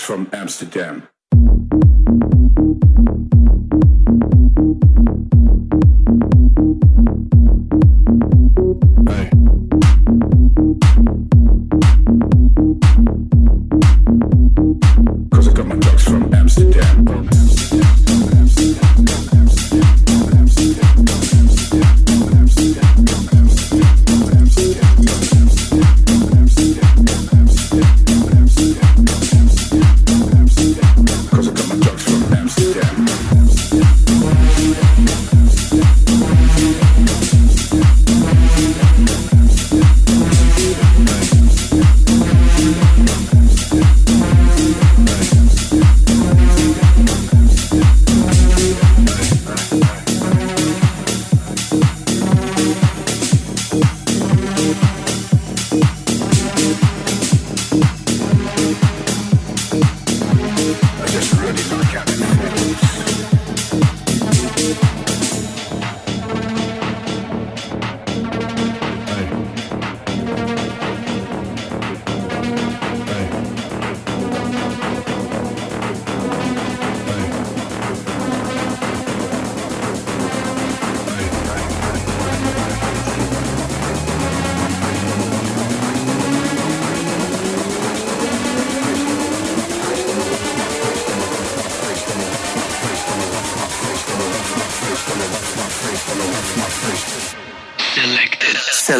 from Amsterdam.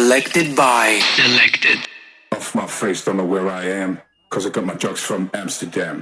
Selected by. Selected. Off my face, don't know where I am. Cause I got my drugs from Amsterdam.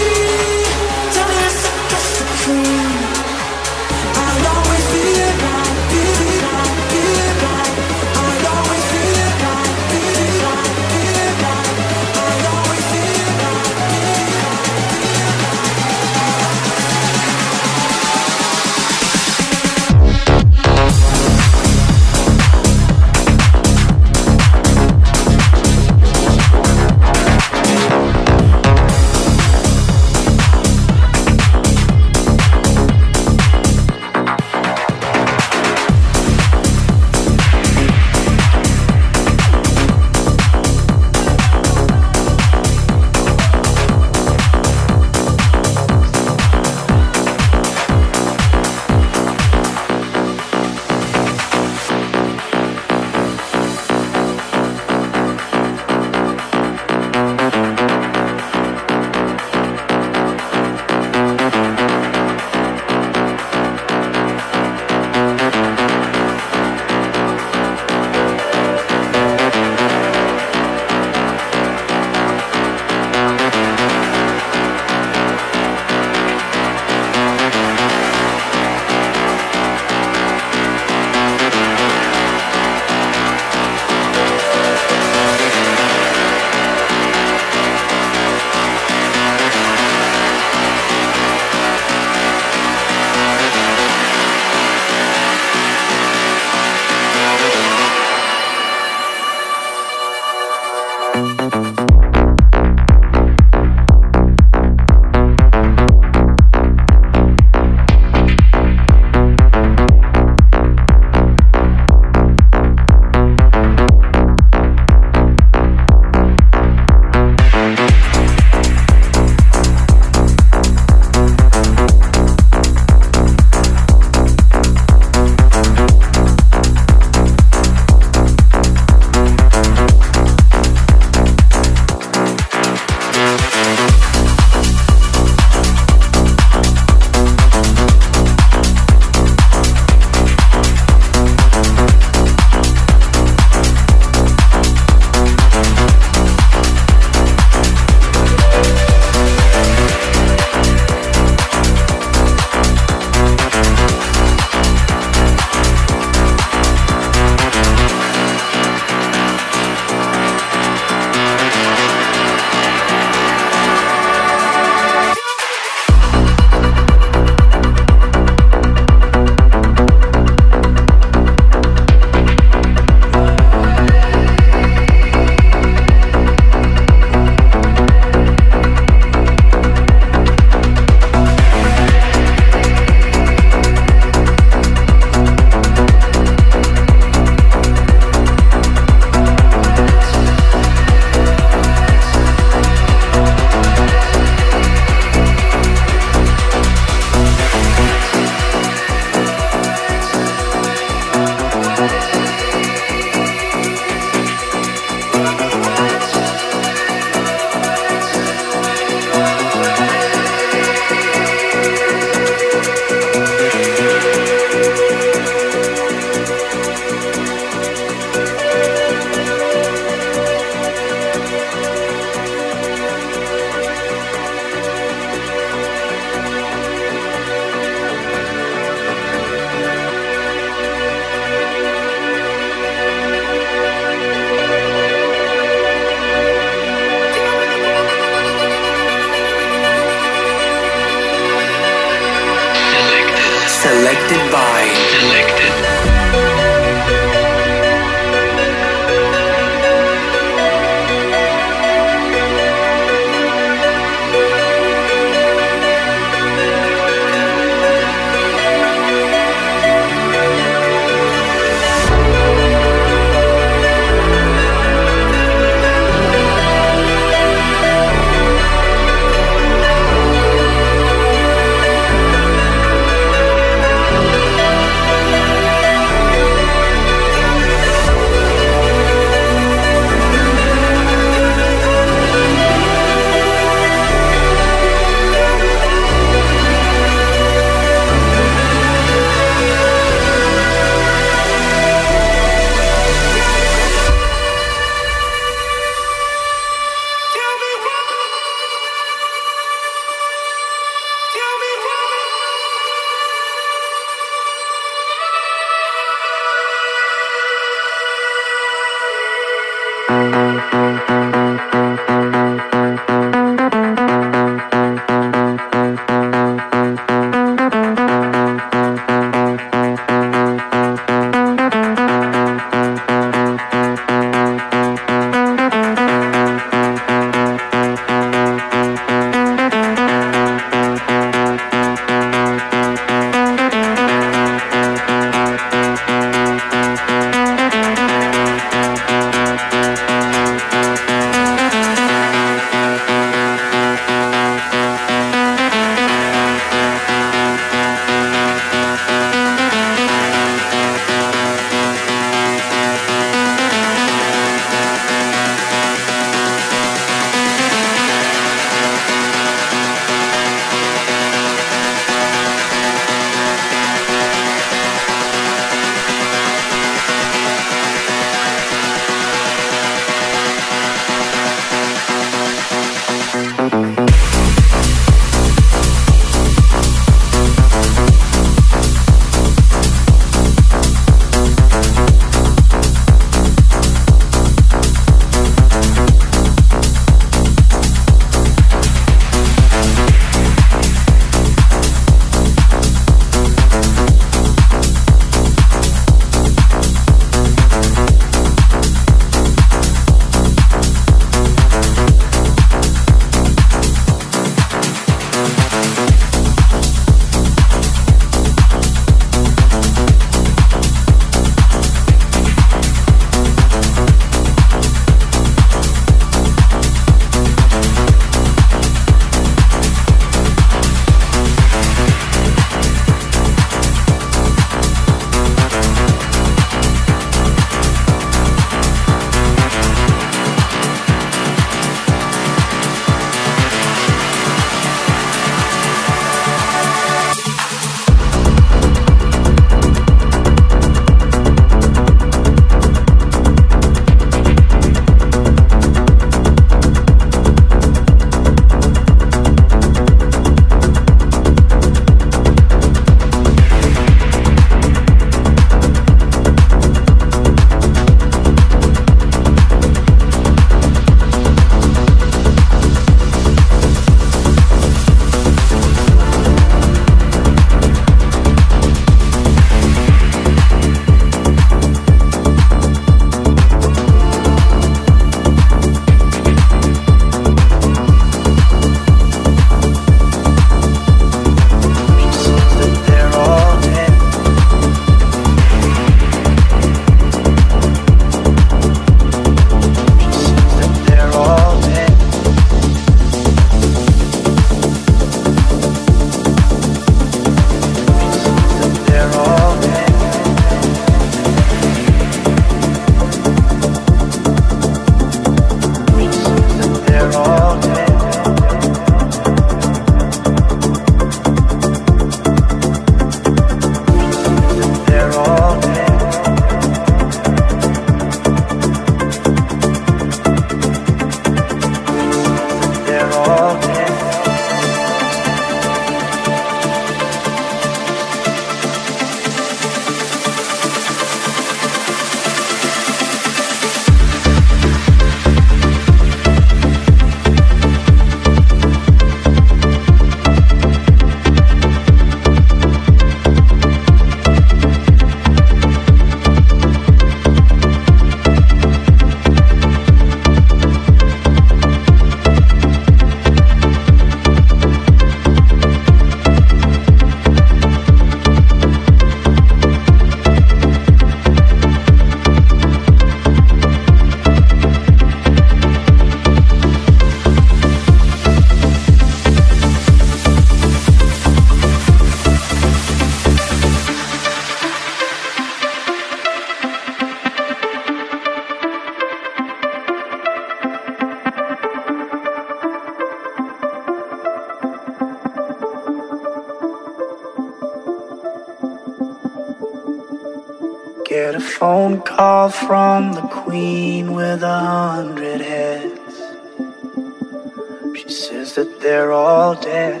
She says that they're all dead.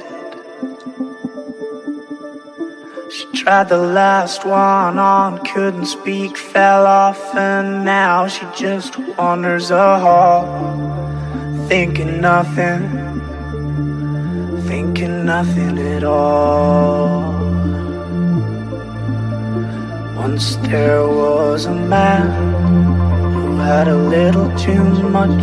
She tried the last one on, couldn't speak, fell off, and now she just wanders a hall, thinking nothing, thinking nothing at all. Once there was a man who had a little too much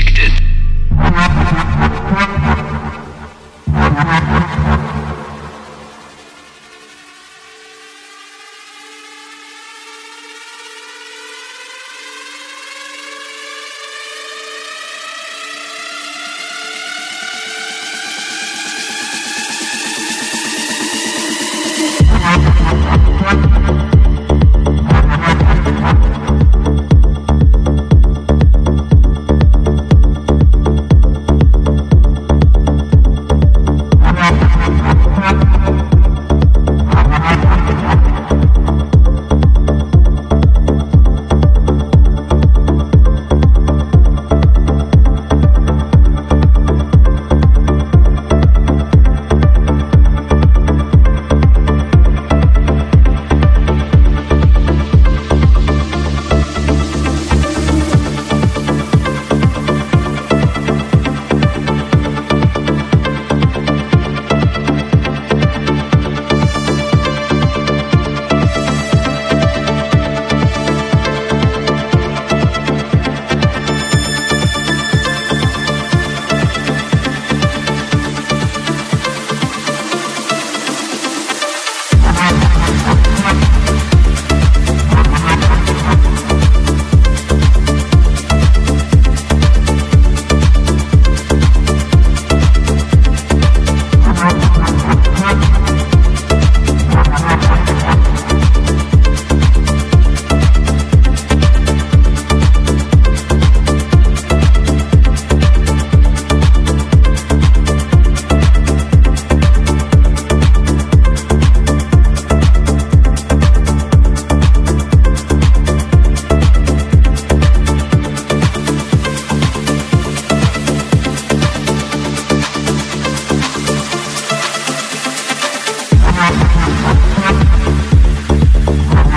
Thank you.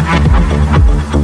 Música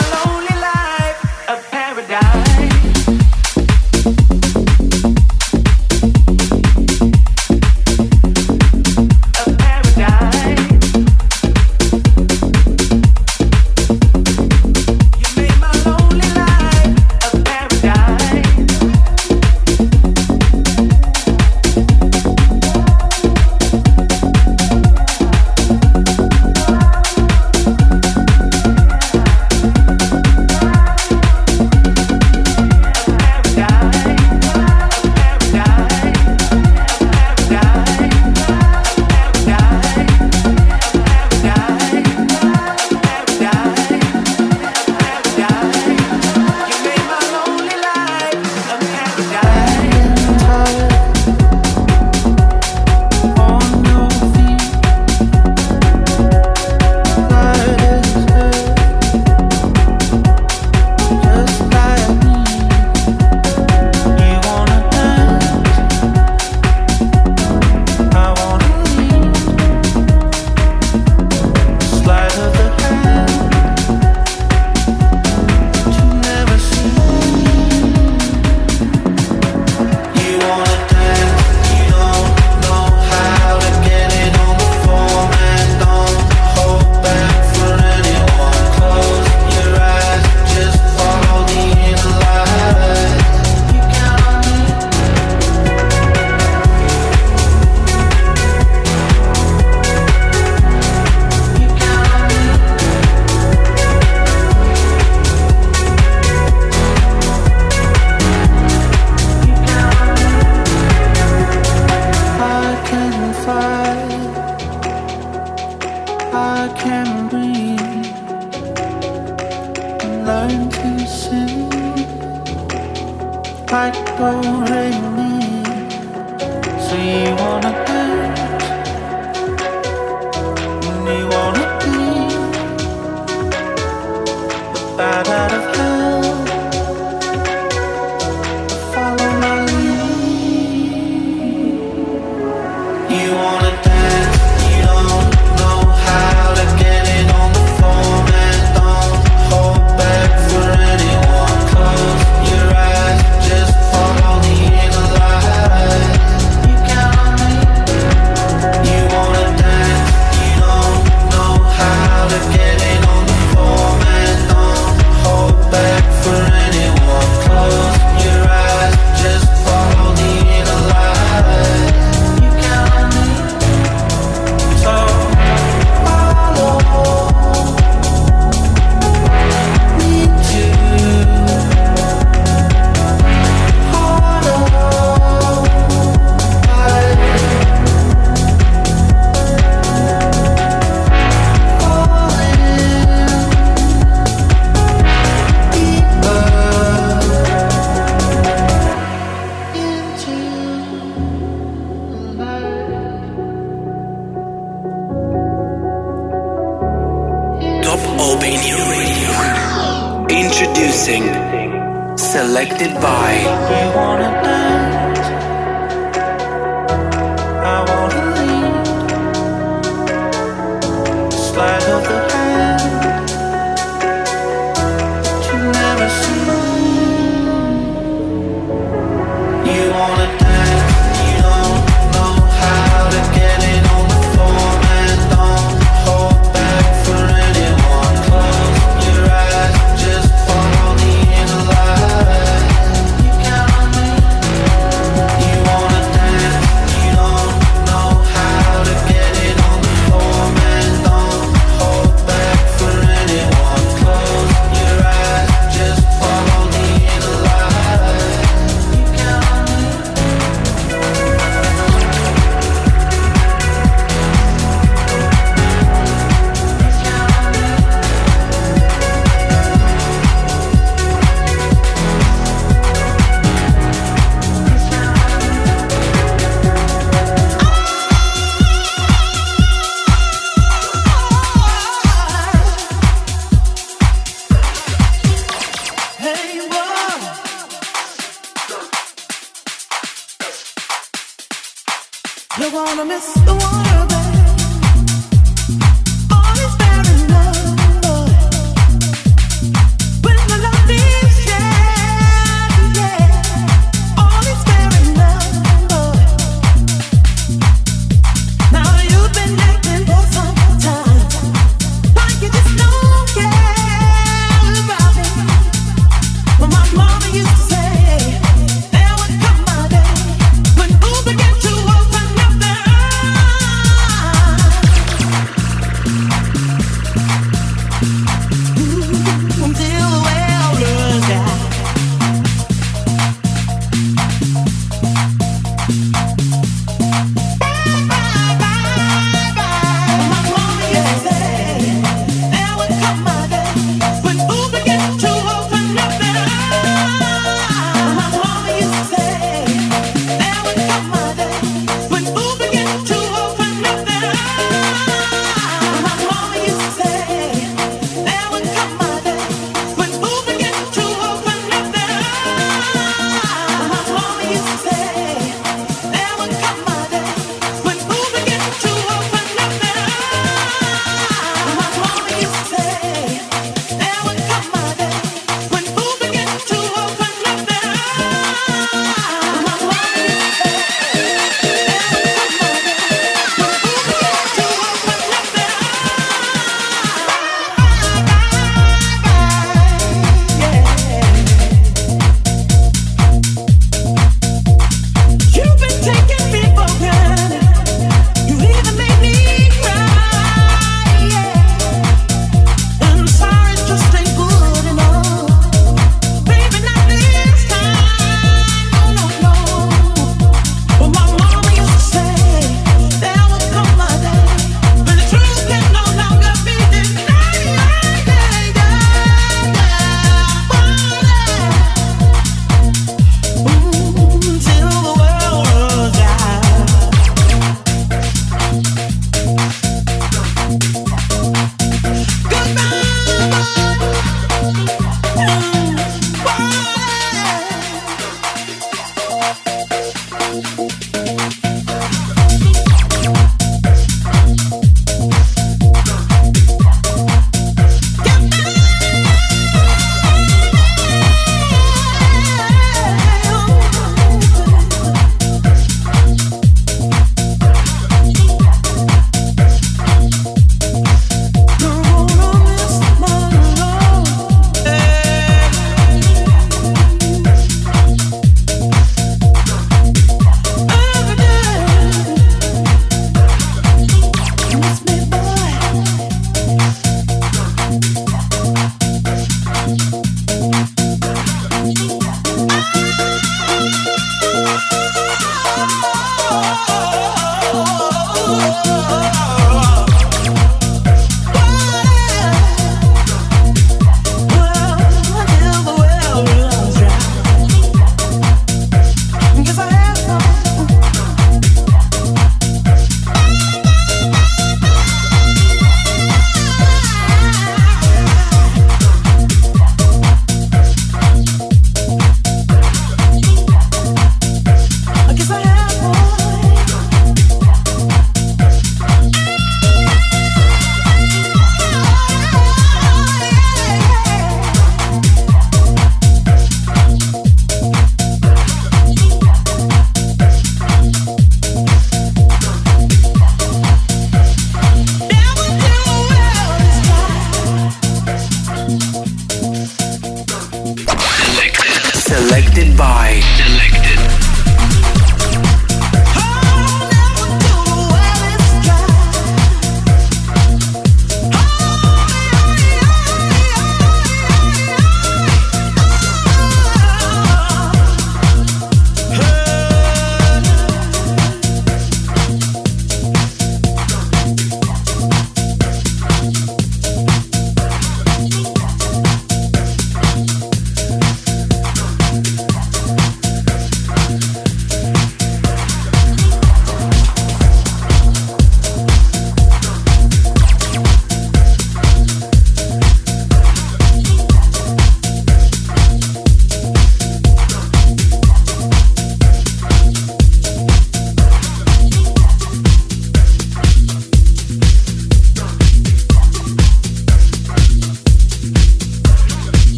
the water, babe. miss, the fair